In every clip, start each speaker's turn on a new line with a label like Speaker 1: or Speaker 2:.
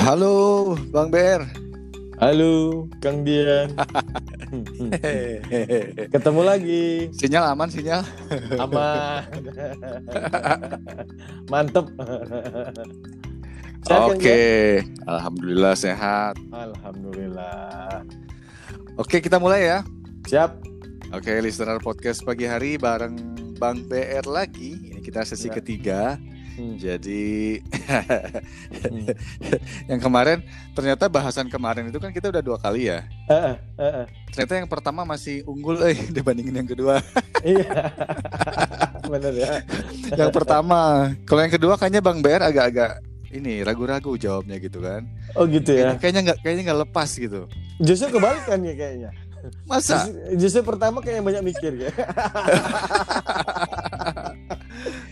Speaker 1: Halo, Bang Ber.
Speaker 2: Halo, Kang Dian. Ketemu lagi.
Speaker 1: Sinyal aman, sinyal.
Speaker 2: Aman. Mantep.
Speaker 1: Oke, alhamdulillah sehat.
Speaker 2: Alhamdulillah.
Speaker 1: Oke, kita mulai ya.
Speaker 2: Siap.
Speaker 1: Oke, listener podcast pagi hari bareng Bang BR lagi. Ini kita sesi
Speaker 2: Ya.
Speaker 1: ketiga.
Speaker 2: Hmm.
Speaker 1: Jadi
Speaker 2: Hmm.
Speaker 1: yang kemarin ternyata bahasan kemarin itu kan kita udah dua kali ya.
Speaker 2: Eh, eh, eh.
Speaker 1: Ternyata yang pertama masih unggul eh dibandingin yang kedua.
Speaker 2: Iya. Bener ya.
Speaker 1: yang pertama, kalau yang kedua kayaknya Bang BR agak-agak ini ragu-ragu jawabnya gitu kan.
Speaker 2: Oh gitu ya.
Speaker 1: Kayaknya nggak kayaknya nggak lepas gitu.
Speaker 2: Justru kebalikan ya kayaknya.
Speaker 1: Masa?
Speaker 2: Justru, justru pertama kayak banyak mikir ya.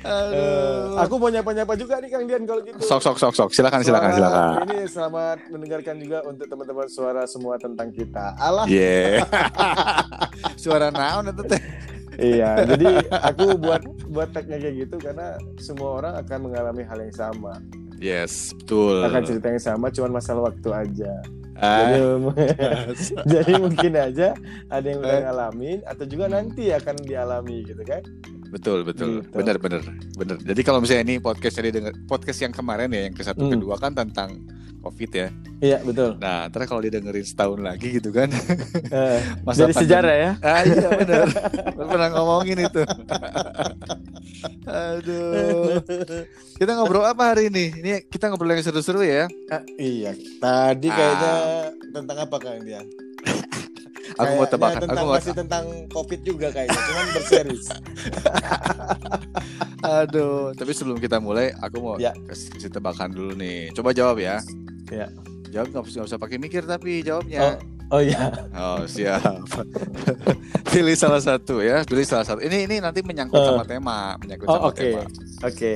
Speaker 2: Eh, aku mau nyapa-nyapa juga nih Kang Dian kalau gitu.
Speaker 1: Sok sok sok sok. Silakan silakan silakan.
Speaker 2: Ini selamat mendengarkan juga untuk teman-teman suara semua tentang kita. Allah.
Speaker 1: Yeah. Suara naon itu teh.
Speaker 2: Iya, jadi aku buat buat tagnya kayak gitu karena semua orang akan mengalami hal yang sama.
Speaker 1: Yes, betul.
Speaker 2: Akan cerita yang sama, cuman masalah waktu aja.
Speaker 1: Ah,
Speaker 2: Jadi, jadi mungkin aja ada yang udah
Speaker 1: Eh.
Speaker 2: ngalamin atau juga nanti akan dialami gitu kan.
Speaker 1: betul betul.
Speaker 2: Gitu.
Speaker 1: Benar benar benar. Jadi kalau misalnya ini podcast yang didengar podcast yang kemarin ya yang ke satu
Speaker 2: Hmm.
Speaker 1: kedua kan tentang covid ya.
Speaker 2: Iya, betul.
Speaker 1: Nah, ntar kalau didengerin setahun lagi gitu kan.
Speaker 2: Eh,
Speaker 1: Masa
Speaker 2: jadi
Speaker 1: pandemi-
Speaker 2: sejarah ya.
Speaker 1: Ah iya benar. Pernah ngomongin itu. Aduh. Kita ngobrol apa hari ini? Ini kita ngobrol yang seru-seru ya.
Speaker 2: Ah, iya, tadi kayaknya tentang apa Kang Dian?
Speaker 1: Aku mau
Speaker 2: Kayaknya
Speaker 1: tebak.
Speaker 2: Tentang,
Speaker 1: Aku mau
Speaker 2: masih tentang COVID juga kayaknya, cuman berseris.
Speaker 1: Aduh, tapi sebelum kita mulai, aku mau
Speaker 2: Ya.
Speaker 1: kasih, tebakan dulu nih. Coba jawab ya.
Speaker 2: Ya.
Speaker 1: Jawab nggak usah nggak usah pakai mikir tapi jawabnya.
Speaker 2: Oh iya.
Speaker 1: Oh, siap. Pilih salah satu ya. Pilih salah satu. Ini ini nanti menyangkut sama tema, menyangkut
Speaker 2: Oh
Speaker 1: sama
Speaker 2: oke.
Speaker 1: tema.
Speaker 2: Oke.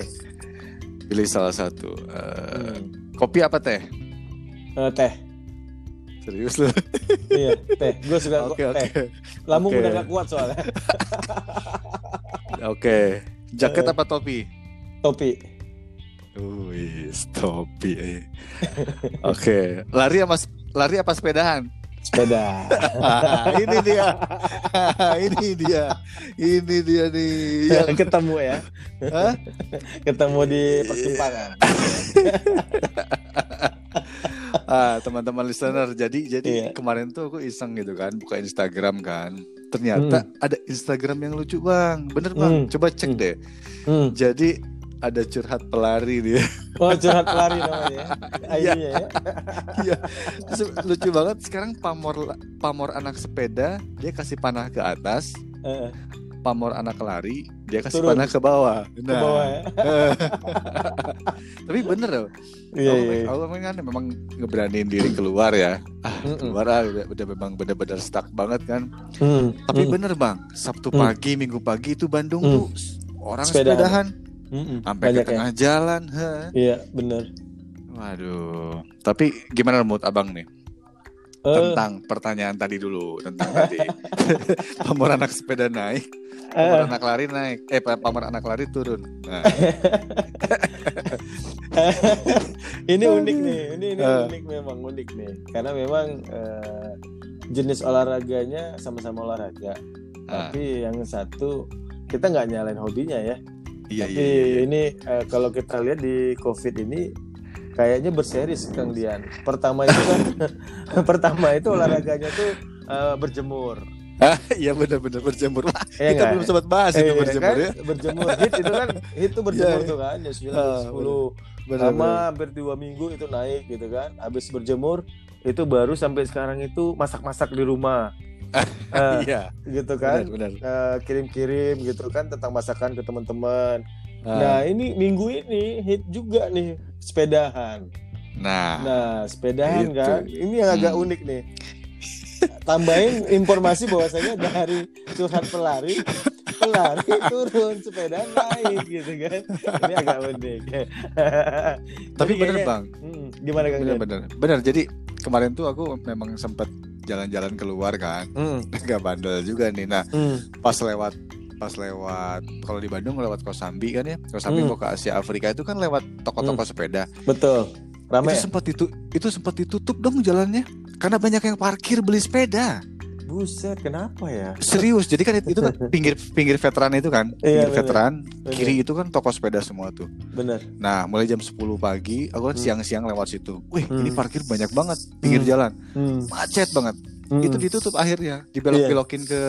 Speaker 1: Pilih salah satu. Eh,
Speaker 2: Hmm.
Speaker 1: Kopi apa teh?
Speaker 2: Eh, teh.
Speaker 1: Serius lu?
Speaker 2: Iya, teh. Gue suka
Speaker 1: oke.
Speaker 2: teh. Lambung
Speaker 1: Oke.
Speaker 2: udah gak kuat soalnya.
Speaker 1: Oke. Jaket
Speaker 2: Eh.
Speaker 1: apa topi?
Speaker 2: Topi.
Speaker 1: Wih, topi. Oke. Lari apa lari apa sepedahan?
Speaker 2: Sepeda.
Speaker 1: Ini dia. ini dia. Ini dia nih. Yang
Speaker 2: Ketemu ya.
Speaker 1: Hah?
Speaker 2: Ketemu di persimpangan.
Speaker 1: ah, teman-teman listener. Jadi jadi
Speaker 2: Iya.
Speaker 1: kemarin tuh aku iseng gitu kan, buka Instagram kan. Ternyata ada Instagram yang lucu, Bang. Bener, Bang.
Speaker 2: Hmm.
Speaker 1: Coba cek
Speaker 2: Hmm.
Speaker 1: deh.
Speaker 2: Hmm.
Speaker 1: Jadi ada curhat pelari dia.
Speaker 2: Oh, curhat pelari namanya.
Speaker 1: Iya.
Speaker 2: ya. ID-nya ya.
Speaker 1: Iya. Lucu banget sekarang pamor pamor anak sepeda, dia kasih panah ke atas.
Speaker 2: Eh,
Speaker 1: Pamor anak lari, dia kasih
Speaker 2: Turun.
Speaker 1: panah ke bawah.
Speaker 2: ke bawah ya.
Speaker 1: Tapi bener loh.
Speaker 2: Iya, iya.
Speaker 1: aku kan memang ngeberaniin diri keluar ya. Ah, keluar ah, udah, udah memang bener-bener stuck banget kan.
Speaker 2: Hmm.
Speaker 1: Tapi
Speaker 2: hmm.
Speaker 1: bener bang, Sabtu
Speaker 2: Hmm.
Speaker 1: pagi, Minggu pagi itu Bandung
Speaker 2: Hmm.
Speaker 1: tuh orang
Speaker 2: Sepedahan.
Speaker 1: sepedahan
Speaker 2: Mm-mm.
Speaker 1: sampai ke
Speaker 2: Banyak ya.
Speaker 1: tengah jalan. heh.
Speaker 2: Iya, bener.
Speaker 1: Waduh. Tapi gimana mood abang nih
Speaker 2: Eh,
Speaker 1: tentang pertanyaan tadi dulu tentang tadi pamor anak sepeda naik, pamor anak lari naik, eh pa- pamor anak lari turun. Nah,
Speaker 2: ini unik nih, ini ini
Speaker 1: Eh.
Speaker 2: unik memang unik nih, karena memang eh, jenis olahraganya sama-sama olahraga,
Speaker 1: ah,
Speaker 2: tapi yang satu kita nggak nyalain hobinya ya,
Speaker 1: iya
Speaker 2: tapi
Speaker 1: iya. iya, iya.
Speaker 2: ini eh, kalau kita lihat di COVID ini kayaknya berseris Kang Dian. Pertama itu kan, pertama itu olahraganya tuh eh, berjemur.
Speaker 1: Iya benar-benar berjemur. Wah,
Speaker 2: Iya
Speaker 1: kita belum sempat bahas itu
Speaker 2: Eh,
Speaker 1: berjemur
Speaker 2: kan?
Speaker 1: ya.
Speaker 2: Berjemur hit itu kan itu berjemur
Speaker 1: Iya,
Speaker 2: tuh kan jam 9
Speaker 1: Ah,
Speaker 2: jam 10
Speaker 1: Benar,
Speaker 2: lama
Speaker 1: benar.
Speaker 2: hampir dua minggu itu naik gitu kan habis berjemur itu baru sampai sekarang itu masak-masak di rumah Eh,
Speaker 1: Iya,
Speaker 2: gitu kan.
Speaker 1: Benar.
Speaker 2: Eh, kirim-kirim gitu kan tentang masakan ke teman-teman.
Speaker 1: Ah,
Speaker 2: nah ini minggu ini hit juga nih sepedahan.
Speaker 1: Nah,
Speaker 2: nah sepedahan
Speaker 1: Itu.
Speaker 2: kan. Ini yang agak
Speaker 1: Hmm.
Speaker 2: unik nih. Tambahin informasi bahwasanya dari curhat pelari pelari turun sepeda naik gitu kan. Ini agak unik.
Speaker 1: Tapi benar
Speaker 2: kayaknya-
Speaker 1: bang,
Speaker 2: Hmm, gimana kang
Speaker 1: benar
Speaker 2: Dian?
Speaker 1: benar benar. Jadi kemarin tuh aku memang sempat jalan-jalan keluar kan,
Speaker 2: Hmm,
Speaker 1: nggak bandel juga nih. Nah,
Speaker 2: hmm,
Speaker 1: pas lewat pas lewat kalau di Bandung lewat Kosambi kan ya Kosambi
Speaker 2: Hmm.
Speaker 1: mau ke Asia Afrika itu kan lewat toko-toko sepeda
Speaker 2: betul Rame.
Speaker 1: itu sempat itu itu sempat ditutup dong jalannya karena banyak yang parkir beli sepeda.
Speaker 2: Buset, kenapa ya?
Speaker 1: Serius. Jadi kan itu, itu kan pinggir pinggir veteran itu kan,
Speaker 2: Iya,
Speaker 1: pinggir
Speaker 2: bener.
Speaker 1: veteran,
Speaker 2: Bener.
Speaker 1: kiri itu kan toko sepeda semua tuh.
Speaker 2: Bener.
Speaker 1: Nah, mulai jam 10 pagi, aku kan
Speaker 2: Hmm.
Speaker 1: siang-siang lewat situ. Wih,
Speaker 2: Hmm.
Speaker 1: ini parkir banyak banget pinggir
Speaker 2: Hmm.
Speaker 1: jalan.
Speaker 2: Hmm.
Speaker 1: Macet banget.
Speaker 2: Hmm.
Speaker 1: Itu ditutup akhirnya, dibelok-belokin ke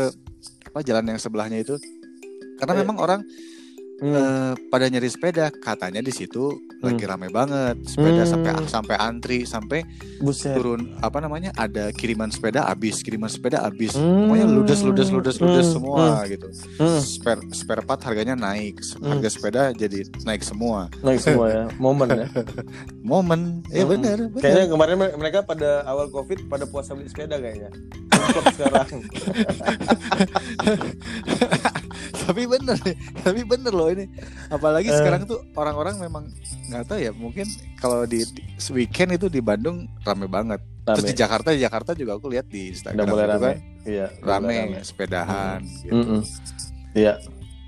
Speaker 1: apa jalan yang sebelahnya itu. Karena
Speaker 2: Eh.
Speaker 1: memang orang
Speaker 2: Hmm.
Speaker 1: eh, pada nyari sepeda, katanya di situ lagi rame banget. Sepeda
Speaker 2: Hmm.
Speaker 1: sampai sampai antri, sampai
Speaker 2: Buset.
Speaker 1: turun apa namanya? Ada kiriman sepeda habis, kiriman sepeda habis.
Speaker 2: Hmm.
Speaker 1: Pokoknya ludes ludes ludes ludes
Speaker 2: Hmm.
Speaker 1: semua gitu.
Speaker 2: Hmm.
Speaker 1: Spare spare part harganya naik,
Speaker 2: Hmm.
Speaker 1: harga sepeda jadi naik semua.
Speaker 2: Naik semua ya, momen ya.
Speaker 1: Momen, ya
Speaker 2: Hmm.
Speaker 1: benar,
Speaker 2: Kayaknya kemarin me- mereka pada awal covid pada puasa beli sepeda kayaknya. Sekarang.
Speaker 1: tapi bener, tapi bener loh ini. Apalagi
Speaker 2: Eh.
Speaker 1: sekarang tuh orang-orang memang nggak tahu ya, mungkin kalau di, di weekend itu di Bandung rame banget. Terus di
Speaker 2: Rame.
Speaker 1: Jakarta, di Jakarta juga aku lihat di Instagram
Speaker 2: Udah mulai
Speaker 1: itu
Speaker 2: rame.
Speaker 1: kan
Speaker 2: Iya, mulai
Speaker 1: rame, sepedahan. gitu.
Speaker 2: Mm-mm. Iya.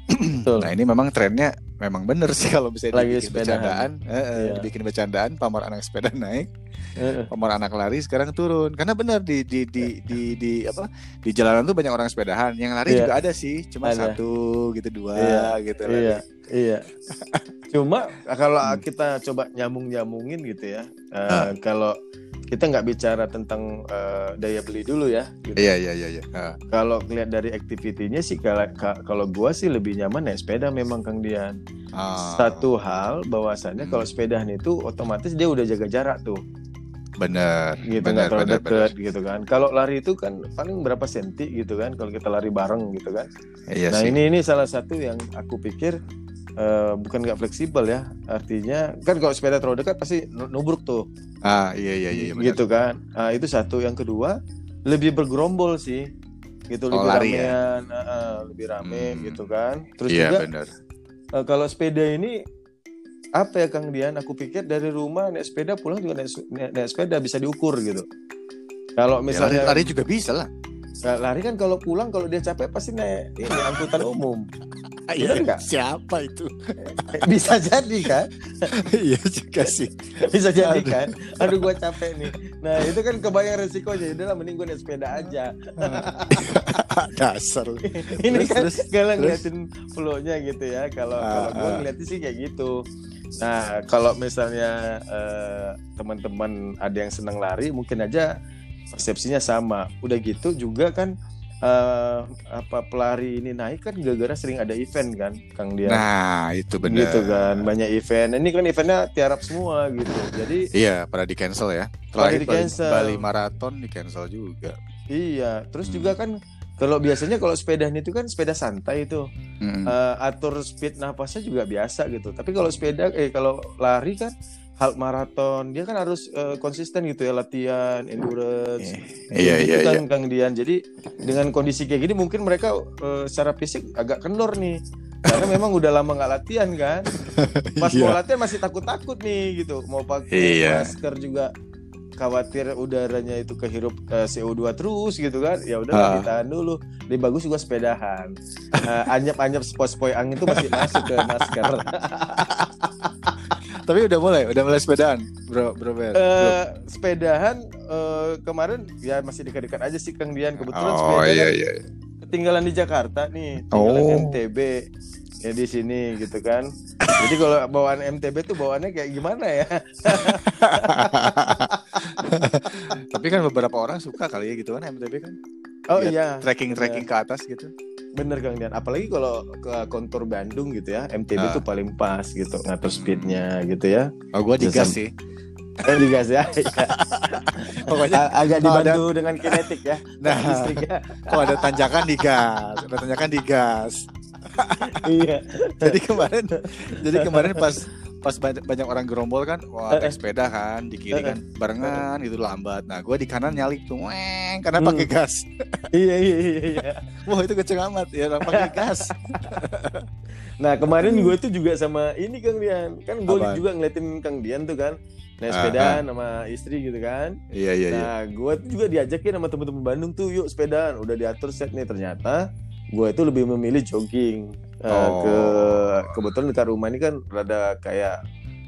Speaker 2: Betul.
Speaker 1: Nah ini memang trennya memang bener sih kalau bisa
Speaker 2: Lagi
Speaker 1: dibikin bercandaan, eh, eh,
Speaker 2: Iya.
Speaker 1: dibikin bercandaan, pamor anak sepeda naik,
Speaker 2: Heeh.
Speaker 1: pamor anak lari sekarang turun. Karena benar di di di di, di apa di jalanan tuh banyak orang sepedahan. Yang lari
Speaker 2: Iya.
Speaker 1: juga ada sih, cuma
Speaker 2: Ada.
Speaker 1: satu gitu dua
Speaker 2: Iya,
Speaker 1: gitu.
Speaker 2: Iya, iya. Cuma kalau
Speaker 1: Hmm.
Speaker 2: kita coba nyambung-nyambungin gitu ya. eh,
Speaker 1: Ah.
Speaker 2: Kalau kita nggak bicara tentang eh, daya beli dulu ya. Gitu.
Speaker 1: Iya iya iya. iya.
Speaker 2: Kalau ngeliat dari aktivitinya sih kalau ka- kalau gua sih lebih nyaman naik sepeda memang Kang Dian.
Speaker 1: Ah,
Speaker 2: Satu hal bahwasannya
Speaker 1: Hmm.
Speaker 2: kalau sepedahan itu otomatis dia udah jaga jarak tuh,
Speaker 1: bener
Speaker 2: gitu
Speaker 1: bener
Speaker 2: nggak terlalu
Speaker 1: bener,
Speaker 2: deket gitu kan. Kalau lari itu kan paling berapa senti gitu kan kalau kita lari bareng gitu kan.
Speaker 1: bener. Iya
Speaker 2: nah
Speaker 1: sih.
Speaker 2: ini ini salah satu yang aku pikir eh, bukan nggak fleksibel ya. Artinya kan kalau sepeda terlalu dekat pasti nu- nubruk tuh,
Speaker 1: Ah iya iya iya. bener.
Speaker 2: gitu kan. Nah, itu satu. Yang kedua lebih bergerombol sih, gitu
Speaker 1: Oh,
Speaker 2: lebih
Speaker 1: lari ya?
Speaker 2: ramean, ah, ah, lebih rame
Speaker 1: Hmm.
Speaker 2: gitu kan. Terus
Speaker 1: Iya
Speaker 2: juga. Eh, kalau sepeda ini apa ya Kang Dian? Aku pikir dari rumah naik sepeda pulang juga naik, naik, naik sepeda bisa diukur gitu. Kalau
Speaker 1: Ya, lari,
Speaker 2: misalnya
Speaker 1: lari juga bisa lah.
Speaker 2: Nah, lari kan kalau pulang kalau dia capek pasti naik ini angkutan umum. Bener nggak?
Speaker 1: Siapa itu?
Speaker 2: Bisa jadi kan?
Speaker 1: Iya juga sih.
Speaker 2: Bisa jadi kan? Aduh gua capek nih. Nah itu kan kebayang resikonya. Udah lah mending gue naik sepeda aja.
Speaker 1: Dasar.
Speaker 2: ini
Speaker 1: Terus,
Speaker 2: kan
Speaker 1: terus, terus.
Speaker 2: ngeliatin flow-nya gitu ya. Kalau
Speaker 1: Ah,
Speaker 2: kalau gue
Speaker 1: ah.
Speaker 2: ngeliatin sih kayak gitu. Nah kalau misalnya eh, teman-teman ada yang senang lari, mungkin aja persepsinya sama. Udah gitu juga kan eh, apa pelari ini naik kan gara-gara sering ada event kan, Kang Dia.
Speaker 1: Nah itu bener.
Speaker 2: gitu kan banyak event. Ini kan eventnya tiarap semua gitu. Jadi
Speaker 1: Iya, pada di cancel ya. Terakhir Bali,
Speaker 2: di-cancel.
Speaker 1: Bali Marathon di cancel juga.
Speaker 2: iya. Terus
Speaker 1: Hmm.
Speaker 2: juga kan kalau biasanya kalau sepeda itu kan sepeda santai itu
Speaker 1: Mm.
Speaker 2: Eh, atur speed napasnya juga biasa gitu. Tapi kalau sepeda eh kalau lari kan half maraton dia kan harus eh, konsisten gitu ya latihan endurance.
Speaker 1: Iya iya
Speaker 2: Gitu
Speaker 1: iya.
Speaker 2: kan Kang Dian. Jadi dengan kondisi kayak gini mungkin mereka eh, secara fisik agak kendor nih. Karena memang udah lama nggak latihan kan. Pas mau
Speaker 1: Iya.
Speaker 2: latihan masih takut-takut nih gitu. Mau pakai
Speaker 1: Iya.
Speaker 2: masker juga khawatir udaranya itu kehirup eh, CO2 terus gitu kan. Ya udah
Speaker 1: Ah.
Speaker 2: ditahan dulu. Lebih bagus juga sepedahan. Eh, anyap-anyap spoi-spoi angin itu masih masuk ke masker.
Speaker 1: Tapi udah mulai, udah mulai sepedaan, bro, bro Ber. Belum.
Speaker 2: Eh, sepedahan eh, kemarin ya masih dekat-dekat aja sih Kang Dian. Kebetulan
Speaker 1: Oh
Speaker 2: sepeda
Speaker 1: iya
Speaker 2: kan
Speaker 1: iya.
Speaker 2: ketinggalan di Jakarta nih, tinggalan
Speaker 1: Oh.
Speaker 2: MTB ya di sini gitu kan. Jadi kalau bawaan MTB tuh bawaannya kayak gimana ya?
Speaker 1: Tapi kan beberapa orang suka kali ya gitu kan MTB kan.
Speaker 2: Oh
Speaker 1: Lihat
Speaker 2: iya,
Speaker 1: Trekking trekking ke atas gitu.
Speaker 2: Bener Kang Dian. Apalagi kalau ke kontur Bandung gitu ya, MTB
Speaker 1: Ah.
Speaker 2: tuh paling pas gitu ngatur speednya gitu ya.
Speaker 1: Oh gua digas sih.
Speaker 2: Eh digas ya.
Speaker 1: Pokoknya
Speaker 2: A- agak
Speaker 1: Oh, ada-
Speaker 2: dibantu dengan kinetik ya.
Speaker 1: Nah.
Speaker 2: listrik ya.
Speaker 1: kalau ada tanjakan digas, ada tanjakan digas.
Speaker 2: iya.
Speaker 1: Jadi kemarin jadi kemarin pas pas banyak, banyak orang gerombol kan, wah naik sepeda kan, di kiri kan barengan gitu lambat. Nah, gua di kanan nyalip tuh, weng, karena
Speaker 2: Hmm.
Speaker 1: pakai gas.
Speaker 2: Iya iya iya iya.
Speaker 1: Wah, itu kenceng amat ya, pakai gas.
Speaker 2: Nah kemarin gue tuh juga sama ini Kang Dian Kan gue juga ngeliatin Kang Dian tuh kan Naik
Speaker 1: Ah,
Speaker 2: sepedaan sama istri gitu kan
Speaker 1: Iya iya iya.
Speaker 2: Nah gue tuh juga diajakin sama temen-temen Bandung tuh Yuk sepedaan Udah diatur set nih ternyata Gue itu lebih memilih jogging Eh,
Speaker 1: Oh.
Speaker 2: ke Kebetulan dekat rumah ini kan Rada kayak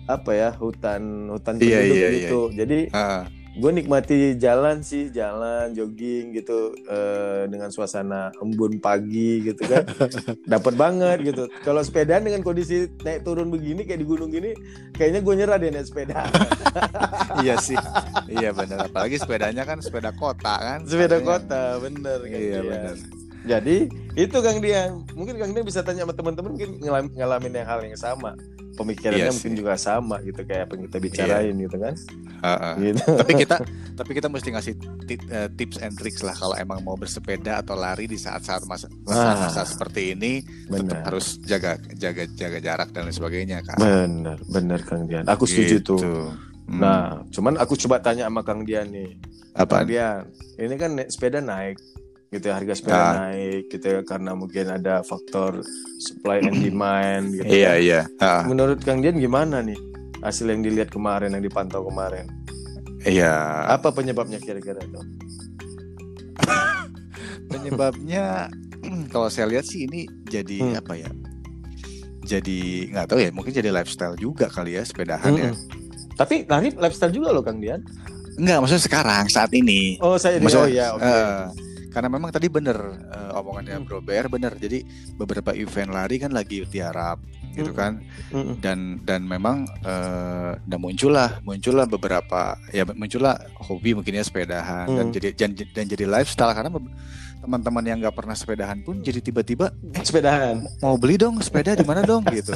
Speaker 2: apa ya hutan hutan
Speaker 1: Iya,
Speaker 2: penduduk
Speaker 1: iya, iya.
Speaker 2: gitu. Jadi
Speaker 1: Ah,
Speaker 2: gue nikmati jalan sih, jalan jogging gitu eh, dengan suasana embun pagi gitu kan. Dapat banget gitu. Kalau sepedaan dengan kondisi naik turun begini kayak di gunung gini, kayaknya gue nyerah deh naik sepeda.
Speaker 1: iya sih. Iya benar. Apalagi sepedanya kan sepeda kota kan.
Speaker 2: sepeda kota, bener kan
Speaker 1: Iya
Speaker 2: dia.
Speaker 1: benar.
Speaker 2: Jadi itu Kang Dian, mungkin Kang Dian bisa tanya sama teman-teman mungkin ngelam- ngalamin yang hal yang sama. Pemikirannya
Speaker 1: Iya
Speaker 2: mungkin juga sama gitu kayak apa yang kita bicarain gitu kan.
Speaker 1: Ah, ah.
Speaker 2: Gitu.
Speaker 1: tapi kita tapi kita mesti ngasih eh, tips and tricks lah kalau emang mau bersepeda atau lari di saat-saat masa
Speaker 2: Ah.
Speaker 1: masa seperti ini tetap
Speaker 2: Benar.
Speaker 1: harus jaga jaga jaga jarak dan lain sebagainya kan.
Speaker 2: Benar, benar Kang Dian. Aku setuju
Speaker 1: Gitu.
Speaker 2: tuh.
Speaker 1: Hmm.
Speaker 2: Nah, cuman aku coba tanya sama Kang Dian nih.
Speaker 1: apa?
Speaker 2: Kang Dian, ini kan sepeda naik gitu ya, harga sepeda
Speaker 1: Ah.
Speaker 2: naik gitu ya karena mungkin ada faktor supply and demand gitu.
Speaker 1: Iya
Speaker 2: kan.
Speaker 1: iya. Ah,
Speaker 2: Menurut Kang Dian gimana nih hasil yang dilihat kemarin yang dipantau kemarin?
Speaker 1: iya.
Speaker 2: Apa penyebabnya kira-kira tuh?
Speaker 1: Penyebabnya kalau saya lihat sih ini jadi
Speaker 2: Hmm.
Speaker 1: apa ya? Jadi nggak tahu ya, mungkin jadi lifestyle juga kali ya sepedahan ya.
Speaker 2: Mm-mm. Tapi lari lifestyle juga loh Kang Dian.
Speaker 1: Enggak, maksudnya sekarang saat ini.
Speaker 2: Oh saya
Speaker 1: Maksudnya,
Speaker 2: oh ya oke.
Speaker 1: eh, karena memang tadi bener eh, omongannya
Speaker 2: Hmm.
Speaker 1: Bro Bear bener. Jadi beberapa event lari kan lagi tiarap gitu kan. Dan dan memang eh, dan muncullah muncullah beberapa ya muncullah hobi mungkin ya sepedahan dan
Speaker 2: Hmm.
Speaker 1: jadi dan, dan jadi lifestyle karena teman-teman yang nggak pernah sepedahan pun jadi tiba-tiba
Speaker 2: Sepedahan.
Speaker 1: mau beli dong sepeda di mana dong gitu.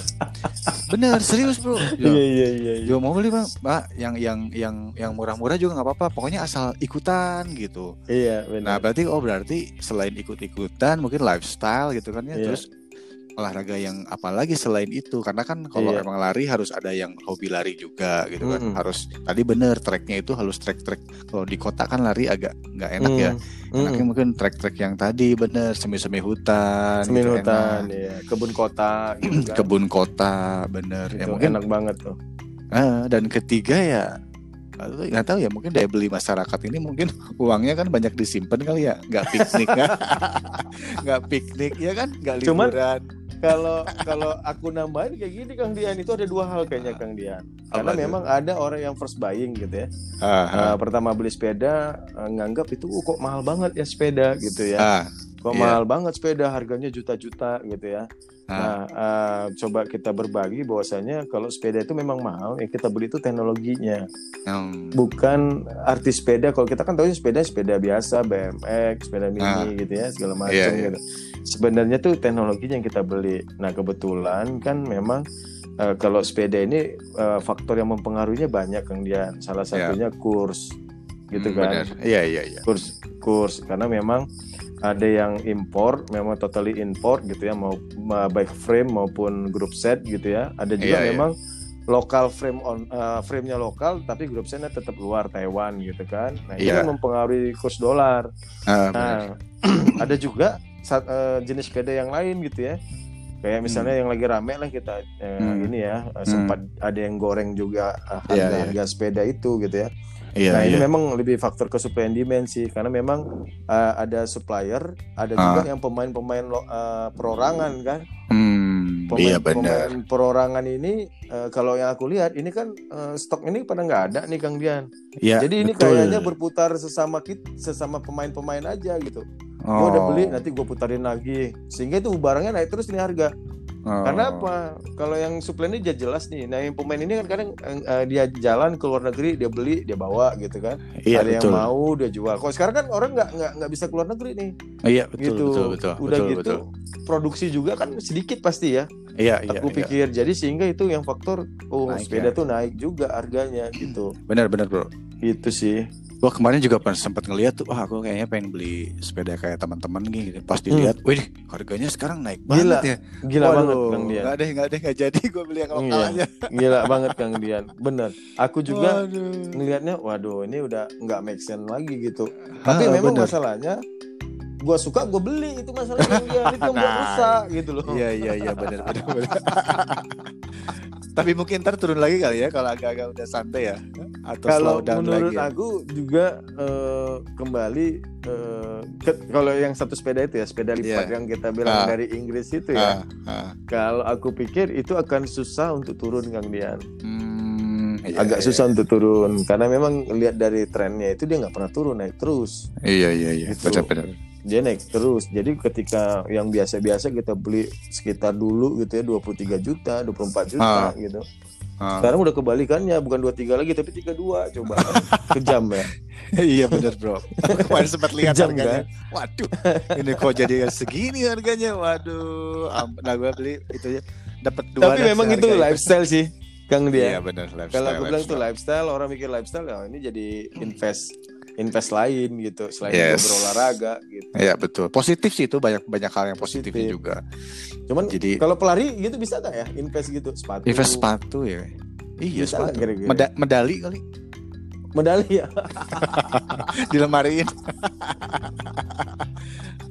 Speaker 1: Bener serius bro.
Speaker 2: Iya
Speaker 1: Yo,
Speaker 2: iya iya. iya.
Speaker 1: yo mau beli bang, Mbak, yang yang yang yang murah-murah juga nggak apa-apa. Pokoknya asal ikutan gitu.
Speaker 2: Iya
Speaker 1: Nah
Speaker 2: benar.
Speaker 1: berarti oh berarti selain ikut-ikutan mungkin lifestyle gitu kan ya
Speaker 2: Iya.
Speaker 1: terus olahraga yang apalagi selain itu karena kan kalau
Speaker 2: Iya.
Speaker 1: emang lari harus ada yang hobi lari juga gitu kan
Speaker 2: Mm-mm.
Speaker 1: harus tadi bener treknya itu harus trek-trek kalau di kota kan lari agak nggak enak ya
Speaker 2: Mm.
Speaker 1: enaknya
Speaker 2: Mm.
Speaker 1: mungkin trek-trek yang tadi bener semi-semi hutan
Speaker 2: Semin
Speaker 1: gitu,
Speaker 2: hutan,
Speaker 1: enak.
Speaker 2: ya. kebun kota, gitu kan.
Speaker 1: kebun kota bener ya
Speaker 2: Itu
Speaker 1: mungkin
Speaker 2: enak banget tuh.
Speaker 1: Ah, dan ketiga ya nggak tahu ya mungkin daya beli masyarakat ini mungkin uangnya kan banyak disimpan kali ya nggak piknik kan nggak piknik ya kan nggak
Speaker 2: Cuman-
Speaker 1: liburan
Speaker 2: Kalau kalau aku nambahin kayak gini Kang Dian itu ada dua hal kayaknya Kang Dian. Karena
Speaker 1: Apa
Speaker 2: memang ada orang yang first buying gitu ya. Nah, pertama beli sepeda eh, nganggap itu "Oh, kok mahal banget ya sepeda gitu ya.
Speaker 1: ah,
Speaker 2: Kok
Speaker 1: iya.
Speaker 2: mahal banget sepeda harganya juta-juta gitu ya.
Speaker 1: ah,
Speaker 2: Nah, eh, coba kita berbagi bahwasanya kalau sepeda itu memang mahal, yang kita beli itu teknologinya,
Speaker 1: hmm,
Speaker 2: bukan arti sepeda. Kalau kita kan tahu sepeda sepeda biasa, BMX, sepeda mini
Speaker 1: Ah.
Speaker 2: gitu ya, segala macam
Speaker 1: Iya, iya.
Speaker 2: gitu. Sebenarnya tuh teknologinya yang kita beli. Nah, kebetulan kan memang eh, kalau sepeda ini eh, faktor yang mempengaruhinya banyak Kang Dian. Salah
Speaker 1: Iya.
Speaker 2: satunya kurs gitu
Speaker 1: hmm,
Speaker 2: kan
Speaker 1: iya iya iya
Speaker 2: kurs kurs karena memang ada yang impor memang totally import gitu ya mau ma- baik frame maupun grup set gitu ya ada juga
Speaker 1: Iya, iya.
Speaker 2: memang lokal frame on eh, frame-nya lokal tapi grup setnya tetap luar Taiwan gitu kan nah itu
Speaker 1: Iya.
Speaker 2: kan mempengaruhi kurs dolar
Speaker 1: benar.
Speaker 2: nah ada juga saat, eh, jenis sepeda yang lain gitu ya kayak misalnya yang lagi rame lah kita eh,
Speaker 1: Hmm.
Speaker 2: ini ya
Speaker 1: Hmm.
Speaker 2: sempat ada yang goreng juga eh,
Speaker 1: Iya,
Speaker 2: harga
Speaker 1: iya.
Speaker 2: harga sepeda itu gitu ya
Speaker 1: iya
Speaker 2: nah
Speaker 1: iya
Speaker 2: ini memang lebih faktor ke supply and demand sih karena memang uh, ada supplier, ada
Speaker 1: Ah.
Speaker 2: juga yang pemain-pemain uh, perorangan kan.
Speaker 1: hmm,
Speaker 2: Pemain,
Speaker 1: iya benar
Speaker 2: pemain perorangan ini uh, kalau yang aku lihat ini kan uh, stok ini pada nggak ada nih Kang Dian.
Speaker 1: ya
Speaker 2: Jadi ini
Speaker 1: betul.
Speaker 2: kayaknya berputar sesama kit, sesama pemain-pemain aja gitu. Gue
Speaker 1: oh.
Speaker 2: udah beli nanti gue putarin lagi sehingga itu barangnya naik terus nih harga.
Speaker 1: Oh.
Speaker 2: Karena apa? Kalau yang supply ini dia jelas nih. Nah yang pemain ini kan kadang uh, dia jalan ke luar negeri dia beli dia bawa gitu kan.
Speaker 1: iya
Speaker 2: ada
Speaker 1: betul
Speaker 2: yang mau dia jual. Kalau sekarang kan orang nggak nggak nggak bisa keluar negeri nih,
Speaker 1: iya betul
Speaker 2: gitu.
Speaker 1: betul betul
Speaker 2: Udah
Speaker 1: betul,
Speaker 2: gitu
Speaker 1: betul.
Speaker 2: produksi juga kan sedikit pasti ya.
Speaker 1: iya iya
Speaker 2: Aku
Speaker 1: iya.
Speaker 2: pikir jadi sehingga itu yang faktor oh
Speaker 1: Naik
Speaker 2: sepeda
Speaker 1: ya.
Speaker 2: tuh naik juga harganya gitu.
Speaker 1: benar benar bro
Speaker 2: Itu sih.
Speaker 1: Gua kemarin juga sempat ngeliat tuh, wah aku kayaknya pengen beli sepeda kayak teman-teman gitu. Pas
Speaker 2: Hmm.
Speaker 1: dilihat, wih harganya sekarang naik
Speaker 2: Gila.
Speaker 1: banget ya.
Speaker 2: Gila
Speaker 1: Waduh,
Speaker 2: banget Kang Dian.
Speaker 1: Nggak ada, nggak ada, nggak jadi gue beli yang
Speaker 2: Iya.
Speaker 1: aja.
Speaker 2: Gila banget Kang Dian. Bener. Aku juga
Speaker 1: Waduh.
Speaker 2: ngelihatnya waduh ini udah nggak make sense lagi gitu.
Speaker 1: Ah,
Speaker 2: Tapi memang
Speaker 1: bener.
Speaker 2: masalahnya gua suka gue beli itu masalahnya Dian itu yang
Speaker 1: Nah.
Speaker 2: rusak gitu loh.
Speaker 1: Iya iya iya benar benar benar. Tapi mungkin ntar turun lagi kali ya kalau agak-agak udah santai ya. Atau
Speaker 2: kalau
Speaker 1: slow down
Speaker 2: menurut
Speaker 1: lagi. ya.
Speaker 2: aku juga eh, kembali eh, ke- kalau yang satu sepeda itu ya sepeda lipat
Speaker 1: Iya.
Speaker 2: yang kita bilang
Speaker 1: Ah.
Speaker 2: dari Inggris itu ya
Speaker 1: Ah, ah.
Speaker 2: kalau aku pikir itu akan susah untuk turun Kang Dian
Speaker 1: Hmm, Iya,
Speaker 2: agak
Speaker 1: iya.
Speaker 2: susah untuk turun karena memang lihat dari trennya itu dia nggak pernah turun naik terus
Speaker 1: Iya iya iya.
Speaker 2: Gitu.
Speaker 1: Benar-benar.
Speaker 2: Dia naik terus jadi ketika yang biasa-biasa kita beli sekitar dulu gitu ya 23 juta 24 juta
Speaker 1: Ah.
Speaker 2: gitu
Speaker 1: Ah.
Speaker 2: sekarang udah kebalikannya bukan 23 lagi tapi 32 coba kejam ya
Speaker 1: iya benar bro. Kemarin sempat lihat
Speaker 2: Kejam,
Speaker 1: harganya. Waduh, ini kok jadi segini harganya. Waduh, nah gue beli itu ya dapat dua.
Speaker 2: tapi memang itu lifestyle sih Kang
Speaker 1: Iya
Speaker 2: dia
Speaker 1: benar lifestyle.
Speaker 2: kalau aku bilang itu
Speaker 1: lifestyle.
Speaker 2: lifestyle orang mikir lifestyle ya ini jadi invest invest lain gitu selain
Speaker 1: Yes.
Speaker 2: berolahraga gitu
Speaker 1: Iya betul. Positif sih itu banyak banyak hal yang positifnya
Speaker 2: Positif.
Speaker 1: juga.
Speaker 2: cuman
Speaker 1: Jadi
Speaker 2: kalau pelari gitu bisa nggak ya invest gitu sepatu
Speaker 1: invest sepatu ya. Iya
Speaker 2: Bisa
Speaker 1: sepatu.
Speaker 2: kira-kira?
Speaker 1: Meda- medali kali
Speaker 2: medali ya
Speaker 1: dilemariin.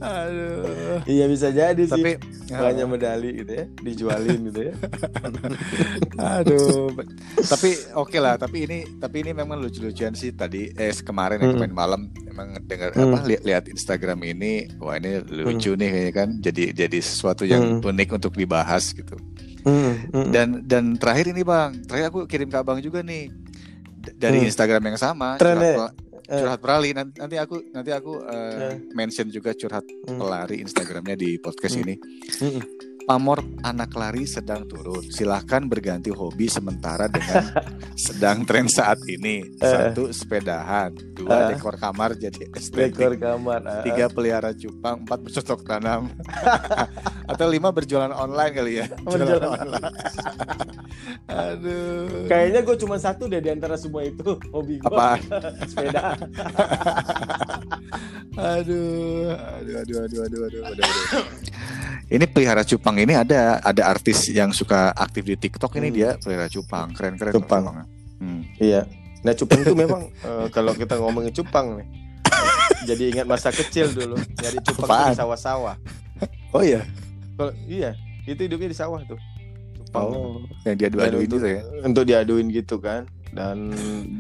Speaker 1: Aduh.
Speaker 2: iya bisa jadi sih
Speaker 1: Tapi
Speaker 2: banyak medali gitu ya dijualin gitu ya
Speaker 1: Aduh. tapi oke lah. Tapi ini tapi ini memang lucu-lucuan sih tadi. Eh kemarin ya
Speaker 2: Hmm.
Speaker 1: kemarin malam emang dengar
Speaker 2: Hmm.
Speaker 1: apa lihat lihat Instagram ini. Wah ini lucu nih kayaknya kan. Jadi jadi sesuatu yang
Speaker 2: Hmm.
Speaker 1: unik untuk dibahas gitu.
Speaker 2: Hmm, hmm.
Speaker 1: Dan dan terakhir ini bang, terakhir aku kirim ke abang juga nih dari
Speaker 2: Hmm.
Speaker 1: Instagram yang sama.
Speaker 2: Trennya?
Speaker 1: Curhat,
Speaker 2: Eh.
Speaker 1: curhat perali. Nanti, nanti aku nanti aku eh,
Speaker 2: Eh.
Speaker 1: mention juga curhat
Speaker 2: Hmm.
Speaker 1: pelari Instagramnya di podcast
Speaker 2: Hmm.
Speaker 1: ini. Pamor anak lari sedang turun. Silahkan berganti hobi sementara dengan sedang tren saat ini. Satu sepedahan, dua
Speaker 2: Eh.
Speaker 1: dekor kamar jadi estetik,
Speaker 2: dekor kamar ah.
Speaker 1: tiga pelihara cupang, empat bercocok tanam, atau lima berjualan online kali ya. Jualan
Speaker 2: Berjualan
Speaker 1: online. Aduh.
Speaker 2: kayaknya gue cuma satu deh di antara semua itu hobi gue
Speaker 1: apa?
Speaker 2: sepeda
Speaker 1: Aduh, aduh, aduh, aduh, aduh, aduh, aduh, aduh. Ini pelihara cupang ini ada ada artis yang suka aktif di TikTok ini
Speaker 2: Hmm.
Speaker 1: dia pelihara cupang, keren keren.
Speaker 2: Cupang.
Speaker 1: Hmm.
Speaker 2: iya nah cupang itu memang eh, kalau kita ngomongin cupang nih jadi ingat masa kecil dulu nyari cupang di sawah-sawah
Speaker 1: Oh iya.
Speaker 2: kalau iya itu hidupnya di sawah tuh cupang
Speaker 1: Oh, yang dia
Speaker 2: Dan
Speaker 1: dua-duain
Speaker 2: untuk,
Speaker 1: itu ya.
Speaker 2: untuk diaduin gitu kan dan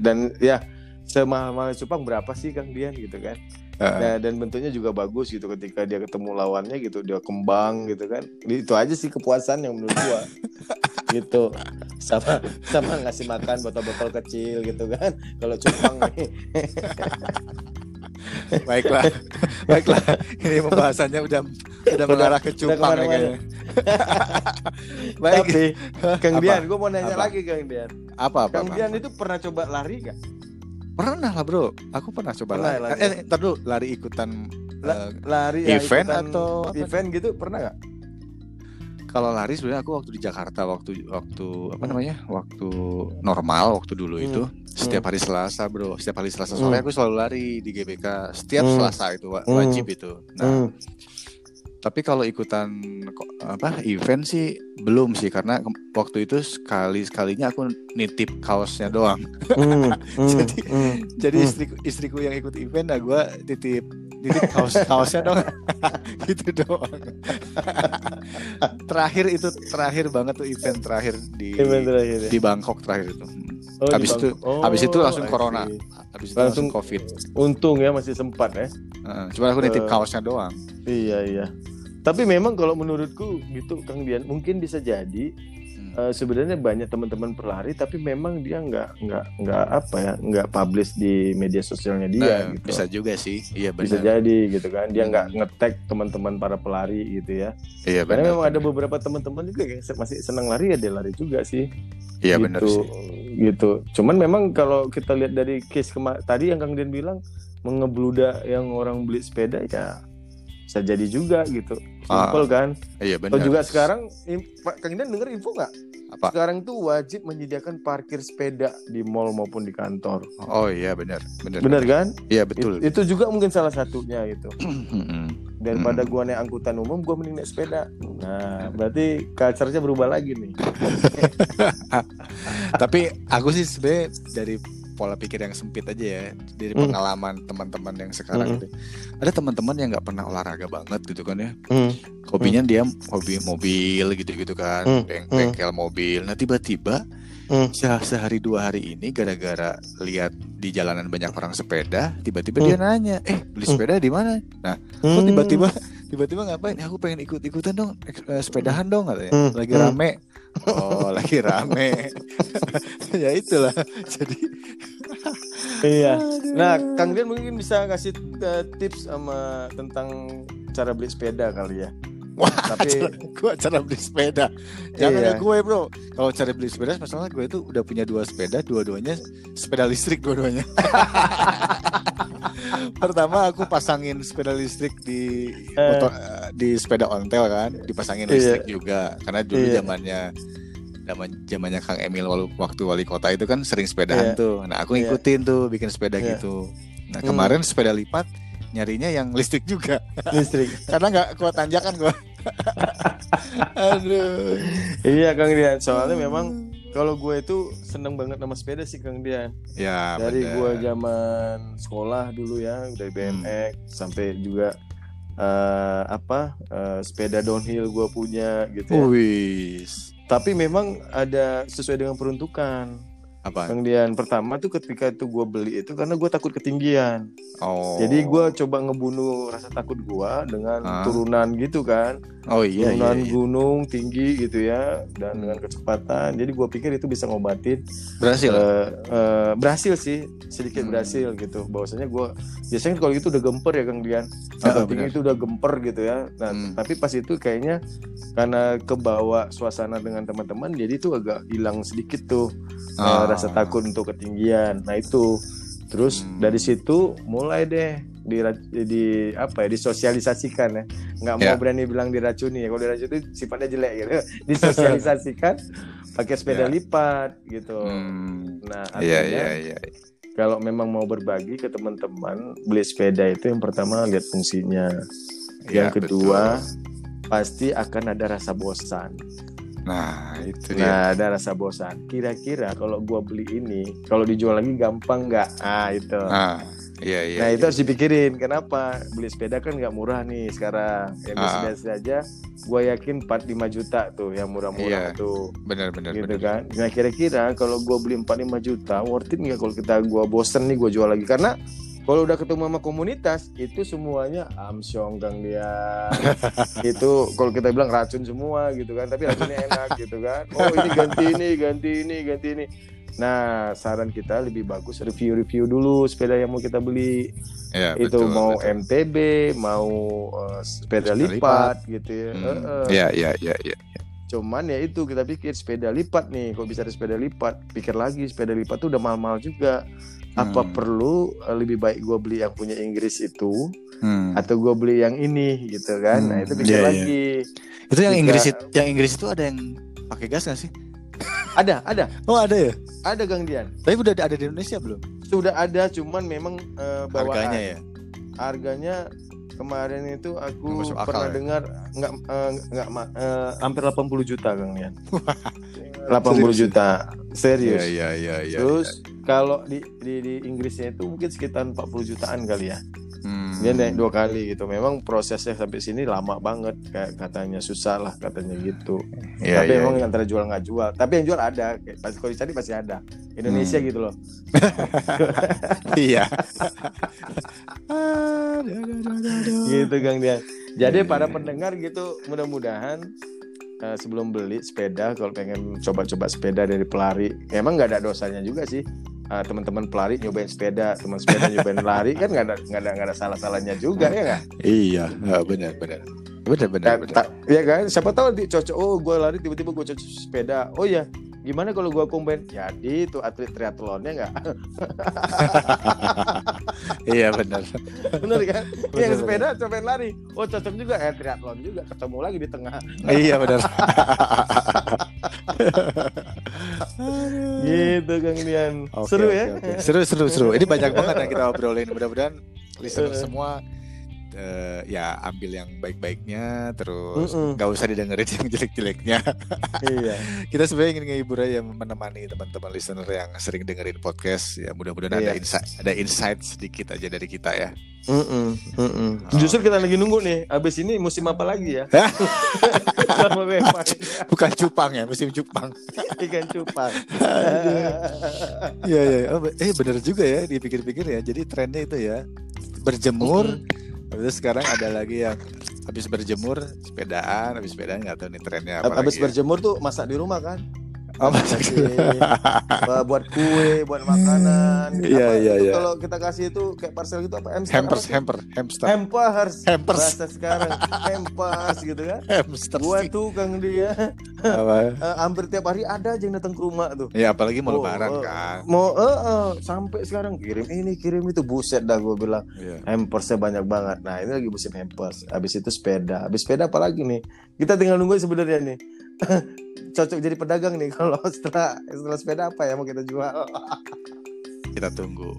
Speaker 2: dan ya semahal-mahal cupang berapa sih Kang Dian gitu kan. Nah, dan bentuknya juga bagus gitu ketika dia ketemu lawannya gitu dia kembang gitu kan itu aja sih kepuasan yang menurut gua gitu sama sama ngasih makan botol-botol kecil gitu kan kalau cupang nih
Speaker 1: Baiklah, baiklah. Ini pembahasannya udah udah mengarah ke cupang ya kayaknya. Baik.
Speaker 2: tapi Kang? Dian gua mau nanya
Speaker 1: Apa?
Speaker 2: lagi Kang Dian
Speaker 1: Apa apa?
Speaker 2: Kang
Speaker 1: apa?
Speaker 2: Dian itu pernah coba lari gak
Speaker 1: Pernah lah bro. Aku pernah coba
Speaker 2: Pernah
Speaker 1: lari.
Speaker 2: lari.
Speaker 1: Eh, ntar dulu lari ikutan.
Speaker 2: La-
Speaker 1: eh,
Speaker 2: lari
Speaker 1: Event
Speaker 2: ikutan
Speaker 1: atau apa?
Speaker 2: event gitu pernah gak
Speaker 1: kalau lari sebenarnya aku waktu di Jakarta waktu waktu apa
Speaker 2: Hmm.
Speaker 1: namanya? Waktu normal waktu dulu
Speaker 2: Hmm.
Speaker 1: itu setiap hari Selasa bro. Setiap hari Selasa sore
Speaker 2: Hmm.
Speaker 1: aku selalu lari di GBK. Setiap
Speaker 2: Hmm.
Speaker 1: Selasa itu
Speaker 2: Hmm.
Speaker 1: wajib itu. Nah,
Speaker 2: Hmm.
Speaker 1: Tapi kalau ikutan apa event sih belum sih karena waktu itu sekali sekalinya aku nitip kaosnya doang.
Speaker 2: Hmm. Hmm.
Speaker 1: Jadi-
Speaker 2: Hmm.
Speaker 1: Jadi
Speaker 2: Hmm.
Speaker 1: istriku istriku yang ikut event, nah gue titip titip kaos kaosnya dong, gitu doang. terakhir itu terakhir banget tuh event terakhir di
Speaker 2: Event terakhir ya?
Speaker 1: di Bangkok terakhir itu.
Speaker 2: Oh,
Speaker 1: habis itu.
Speaker 2: Oh,
Speaker 1: habis itu langsung
Speaker 2: I
Speaker 1: corona, habis itu langsung
Speaker 2: Langsung-
Speaker 1: covid.
Speaker 2: Untung ya masih sempat ya.
Speaker 1: Heeh, Cuma aku nitip
Speaker 2: Eh.
Speaker 1: kaosnya doang.
Speaker 2: Iya iya. Tapi memang kalau menurutku gitu Kang Dian mungkin bisa jadi
Speaker 1: Hmm.
Speaker 2: eh, sebenarnya banyak teman-teman pelari tapi memang dia nggak nggak nggak apa ya nggak publish di media sosialnya dia
Speaker 1: Nah,
Speaker 2: gitu.
Speaker 1: Bisa juga sih, iya
Speaker 2: Bisa
Speaker 1: benar.
Speaker 2: jadi gitu kan dia nggak
Speaker 1: Hmm.
Speaker 2: nge-tag teman-teman para pelari gitu ya.
Speaker 1: Iya
Speaker 2: Karena
Speaker 1: benar.
Speaker 2: memang ada beberapa teman-teman juga yang masih senang lari ya dia lari juga sih.
Speaker 1: Iya
Speaker 2: gitu,
Speaker 1: benar sih.
Speaker 2: Gitu. Cuman memang kalau kita lihat dari case kema- tadi yang Kang Dian bilang mengebluda yang orang beli sepeda ya bisa jadi juga gitu.
Speaker 1: Ah,
Speaker 2: Simpel kan?
Speaker 1: Iya
Speaker 2: Atau
Speaker 1: benar.
Speaker 2: juga sekarang Kang Dian denger info nggak?
Speaker 1: Apa?
Speaker 2: Sekarang tuh wajib menyediakan parkir sepeda di mall maupun di kantor.
Speaker 1: Oh iya benar, benar.
Speaker 2: Bener kan?
Speaker 1: Iya betul.
Speaker 2: It- itu juga mungkin salah satunya gitu.
Speaker 1: Mm-mm.
Speaker 2: Daripada
Speaker 1: Hmm.
Speaker 2: gua naik angkutan umum, gua mending naik sepeda. Nah, berarti culture-nya berubah lagi nih.
Speaker 1: Tapi aku sih sebenarnya dari pola pikir yang sempit aja ya, dari
Speaker 2: Hmm.
Speaker 1: pengalaman teman-teman yang sekarang
Speaker 2: Hmm.
Speaker 1: gitu. Ada teman-teman yang nggak pernah olahraga banget gitu kan ya.
Speaker 2: Hmm.
Speaker 1: Hobinya dia hobi mobil gitu-gitu kan,
Speaker 2: Hmm.
Speaker 1: beng-
Speaker 2: Hmm.
Speaker 1: bengkel mobil. Nah tiba-tiba
Speaker 2: Hmm.
Speaker 1: se- sehari dua hari ini gara-gara lihat di jalanan banyak orang sepeda, tiba-tiba
Speaker 2: Hmm.
Speaker 1: dia nanya, eh beli
Speaker 2: Hmm.
Speaker 1: sepeda di mana? Nah, kok
Speaker 2: Hmm.
Speaker 1: tiba-tiba tiba-tiba ngapain aku pengen ikut ikutan dong eh, sepedahan dong katanya lagi rame oh lagi rame ya itulah jadi
Speaker 2: Iya. Nah, Kang Dian mungkin bisa kasih eh, tips sama tentang cara beli sepeda kali ya.
Speaker 1: Wah,
Speaker 2: Tapi
Speaker 1: gua cara beli sepeda. Jangan
Speaker 2: Iya.
Speaker 1: ya gue bro. Kalau cara beli sepeda, masalah gue itu udah punya dua sepeda, dua-duanya sepeda listrik dua-duanya. Pertama aku pasangin sepeda listrik di
Speaker 2: Eh.
Speaker 1: motor, eh, di sepeda ontel kan, dipasangin
Speaker 2: Iya.
Speaker 1: listrik juga. Karena dulu
Speaker 2: Iya.
Speaker 1: zamannya zaman zamannya Kang Emil waktu wali kota itu kan sering sepedahan
Speaker 2: Iya.
Speaker 1: tuh. Nah aku
Speaker 2: Iya.
Speaker 1: ngikutin tuh bikin sepeda
Speaker 2: Iya.
Speaker 1: gitu. Nah
Speaker 2: Hmm.
Speaker 1: kemarin sepeda lipat nyarinya yang listrik juga
Speaker 2: listrik.
Speaker 1: karena nggak kuat tanjakan gua. Aduh.
Speaker 2: iya, Kang Dian. Soalnya memang kalau gue itu seneng banget sama sepeda sih Kang Dian.
Speaker 1: Ya,
Speaker 2: Dari
Speaker 1: bener.
Speaker 2: gue zaman sekolah dulu ya, dari
Speaker 1: Hmm.
Speaker 2: BMX sampai juga eh, apa eh, sepeda downhill gue punya gitu ya. Tapi memang ada sesuai dengan peruntukan.
Speaker 1: Apa?
Speaker 2: Kang Dian pertama tuh ketika itu gue beli itu karena gue takut ketinggian.
Speaker 1: Oh.
Speaker 2: Jadi gue coba ngebunuh rasa takut gue dengan
Speaker 1: Ah.
Speaker 2: turunan gitu kan,
Speaker 1: Oh iya iya.
Speaker 2: turunan
Speaker 1: iya.
Speaker 2: gunung tinggi gitu ya, dan
Speaker 1: Hmm.
Speaker 2: dengan kecepatan. Jadi gue pikir itu bisa ngobatin.
Speaker 1: Berhasil.
Speaker 2: Eh, eh, berhasil sih, sedikit
Speaker 1: Hmm.
Speaker 2: berhasil gitu. Bahwasanya gue biasanya kalau gitu udah gemper ya Kang Dian.
Speaker 1: Ah,
Speaker 2: Saat tinggi itu udah gemper gitu ya. Nah
Speaker 1: Hmm.
Speaker 2: tapi pas itu kayaknya karena kebawa suasana dengan teman-teman, jadi itu agak hilang sedikit tuh eh,
Speaker 1: Ah.
Speaker 2: rasa takut untuk ketinggian. Nah itu terus
Speaker 1: Hmm.
Speaker 2: dari situ mulai deh di, di apa ya disosialisasikan ya nggak mau
Speaker 1: Ya.
Speaker 2: berani bilang diracuni ya kalau diracuni sifatnya jelek gitu disosialisasikan pakai sepeda
Speaker 1: Ya.
Speaker 2: lipat gitu
Speaker 1: Hmm.
Speaker 2: nah
Speaker 1: Iya
Speaker 2: artinya
Speaker 1: iya iya.
Speaker 2: kalau memang mau berbagi ke teman-teman beli sepeda itu yang pertama lihat fungsinya yang
Speaker 1: Ya,
Speaker 2: kedua
Speaker 1: betul.
Speaker 2: pasti akan ada rasa bosan
Speaker 1: Nah, itu dia.
Speaker 2: Nah, ada rasa bosan. Kira-kira kalau gua beli ini, kalau dijual lagi gampang nggak? Ah, itu.
Speaker 1: Nah, iya iya.
Speaker 2: nah,
Speaker 1: iya.
Speaker 2: itu harus dipikirin. Kenapa? Beli sepeda kan nggak murah nih sekarang. Yang
Speaker 1: Ah.
Speaker 2: biasa aja, gua yakin 4-5 juta tuh yang murah-murah
Speaker 1: Iya,
Speaker 2: tuh.
Speaker 1: benar benar
Speaker 2: gitu
Speaker 1: benar.
Speaker 2: kan. Nah, kira-kira kalau gua beli 4-5 juta, worth it nggak kalau kita gua bosen nih gua jual lagi? Karena kalau udah ketemu sama komunitas itu semuanya amsyong kang dia itu kalau kita bilang racun semua gitu kan tapi racunnya enak gitu kan oh ini ganti ini ganti ini ganti ini nah saran kita lebih bagus review-review dulu sepeda yang mau kita beli
Speaker 1: Ya,
Speaker 2: itu
Speaker 1: betul,
Speaker 2: mau
Speaker 1: betul.
Speaker 2: MTB mau eh, sepeda
Speaker 1: Sepeda
Speaker 2: lipat, gitu ya
Speaker 1: Hmm.
Speaker 2: Eh.
Speaker 1: Iya iya iya iya.
Speaker 2: cuman ya itu kita pikir sepeda lipat nih kok bisa ada sepeda lipat pikir lagi sepeda lipat tuh udah mahal-mahal juga apa
Speaker 1: Hmm.
Speaker 2: perlu eh, lebih baik gue beli yang punya Inggris itu
Speaker 1: Hmm.
Speaker 2: atau gue beli yang ini gitu kan nah
Speaker 1: Hmm,
Speaker 2: itu pikir
Speaker 1: iya, iya.
Speaker 2: lagi
Speaker 1: Itu yang
Speaker 2: Jika-
Speaker 1: Inggris itu, yang Inggris itu ada yang pakai gas nggak sih?
Speaker 2: Ada ada
Speaker 1: Oh ada ya.
Speaker 2: ada Gang Dian
Speaker 1: Tapi udah ada di Indonesia belum?
Speaker 2: sudah ada cuman memang eh, bawaan
Speaker 1: Harganya ya.
Speaker 2: harganya kemarin itu aku
Speaker 1: masuk akal
Speaker 2: pernah
Speaker 1: ya?
Speaker 2: dengar nggak eh, nggak ma- eh, hampir 80 juta Kang Dian 80
Speaker 1: Serius?
Speaker 2: juta serius
Speaker 1: Iya iya iya.
Speaker 2: Terus kalau di, di di Inggrisnya itu mungkin sekitar 40 jutaan kali ya. Dia naik dua kali gitu. Memang prosesnya sampai sini lama banget kayak katanya susah lah katanya gitu.
Speaker 1: Iya,
Speaker 2: Tapi
Speaker 1: iya,
Speaker 2: emang
Speaker 1: iya.
Speaker 2: antara jual nggak jual. Tapi yang jual ada. Kayak Pasti kalau dicari pasti ada. Indonesia
Speaker 1: Hmm.
Speaker 2: gitu loh.
Speaker 1: Iya.
Speaker 2: Gitu Kang Dian. Jadi
Speaker 1: Iya,
Speaker 2: para
Speaker 1: iya.
Speaker 2: pendengar gitu mudah-mudahan eh, sebelum beli sepeda kalau pengen coba-coba sepeda dari pelari emang nggak ada dosanya juga sih Eh, teman-teman pelari nyobain sepeda teman sepeda nyobain lari kan nggak ada nggak ada nggak ada salah-salahnya juga ya nggak
Speaker 1: Iya, benar benar. Benar benar
Speaker 2: Iya kan? Siapa tahu cocok. Oh, gue lari tiba-tiba gue cocok sepeda. Oh ya, gimana kalau gue combine? Jadi itu atlet triathlonnya nggak?
Speaker 1: Iya benar.
Speaker 2: Bener kan?
Speaker 1: Bener,
Speaker 2: Yang
Speaker 1: bener.
Speaker 2: sepeda cobain lari. Oh cocok juga. Eh triathlon juga. Ketemu lagi di tengah.
Speaker 1: iya benar.
Speaker 2: Gitu Kang Dian.
Speaker 1: Oke,
Speaker 2: Seru
Speaker 1: oke,
Speaker 2: ya?
Speaker 1: oke. Seru seru seru. Ini banyak banget yang kita obrolin. Mudah-mudahan listener semua eh, ya ambil yang baik-baiknya terus nggak usah didengerin yang jelek-jeleknya.
Speaker 2: Iya.
Speaker 1: kita sebenarnya ingin ngehibur aja menemani teman-teman listener yang sering dengerin podcast ya mudah-mudahan ada
Speaker 2: Iya.
Speaker 1: insight ada insight sedikit aja dari kita ya.
Speaker 2: Mm-mm, mm-mm. Justru kita lagi nunggu nih. Abis ini musim apa lagi ya? Bepang.
Speaker 1: Bukan cupang ya, musim cupang.
Speaker 2: Ikan cupang.
Speaker 1: Iya. Oh, be- eh bener juga ya dipikir-pikir ya. Jadi trennya itu ya berjemur Habis itu sekarang ada lagi yang habis berjemur sepedaan, habis sepedaan nggak tahu nih trennya apa
Speaker 2: Habis
Speaker 1: ya.
Speaker 2: berjemur tuh masak di rumah kan?
Speaker 1: Di
Speaker 2: Kasih, buat kue, buat makanan.
Speaker 1: Iya,
Speaker 2: Apa
Speaker 1: iya,
Speaker 2: itu
Speaker 1: iya.
Speaker 2: Kalau kita kasih itu kayak parcel gitu apa hamster?
Speaker 1: hampers,
Speaker 2: apa
Speaker 1: hamper, hamster,
Speaker 2: Hampers.
Speaker 1: hampers,
Speaker 2: Bahasa sekarang hampers gitu kan.
Speaker 1: hamster.
Speaker 2: Gua tukang dia
Speaker 1: Apa?
Speaker 2: eh, hampir tiap hari ada aja yang datang ke rumah tuh.
Speaker 1: Ya apalagi mau
Speaker 2: Oh,
Speaker 1: lebaran
Speaker 2: eh,
Speaker 1: kan.
Speaker 2: Mau eh, eh, sampai sekarang kirim ini kirim itu buset dah gue bilang
Speaker 1: Iya.
Speaker 2: hampersnya banyak banget. Nah ini lagi musim hampers. Habis itu sepeda. Habis sepeda apa lagi nih? Kita tinggal nunggu sebenarnya nih. Cocok jadi pedagang nih kalau setelah setelah sepeda apa ya mau kita jual?
Speaker 1: Kita tunggu.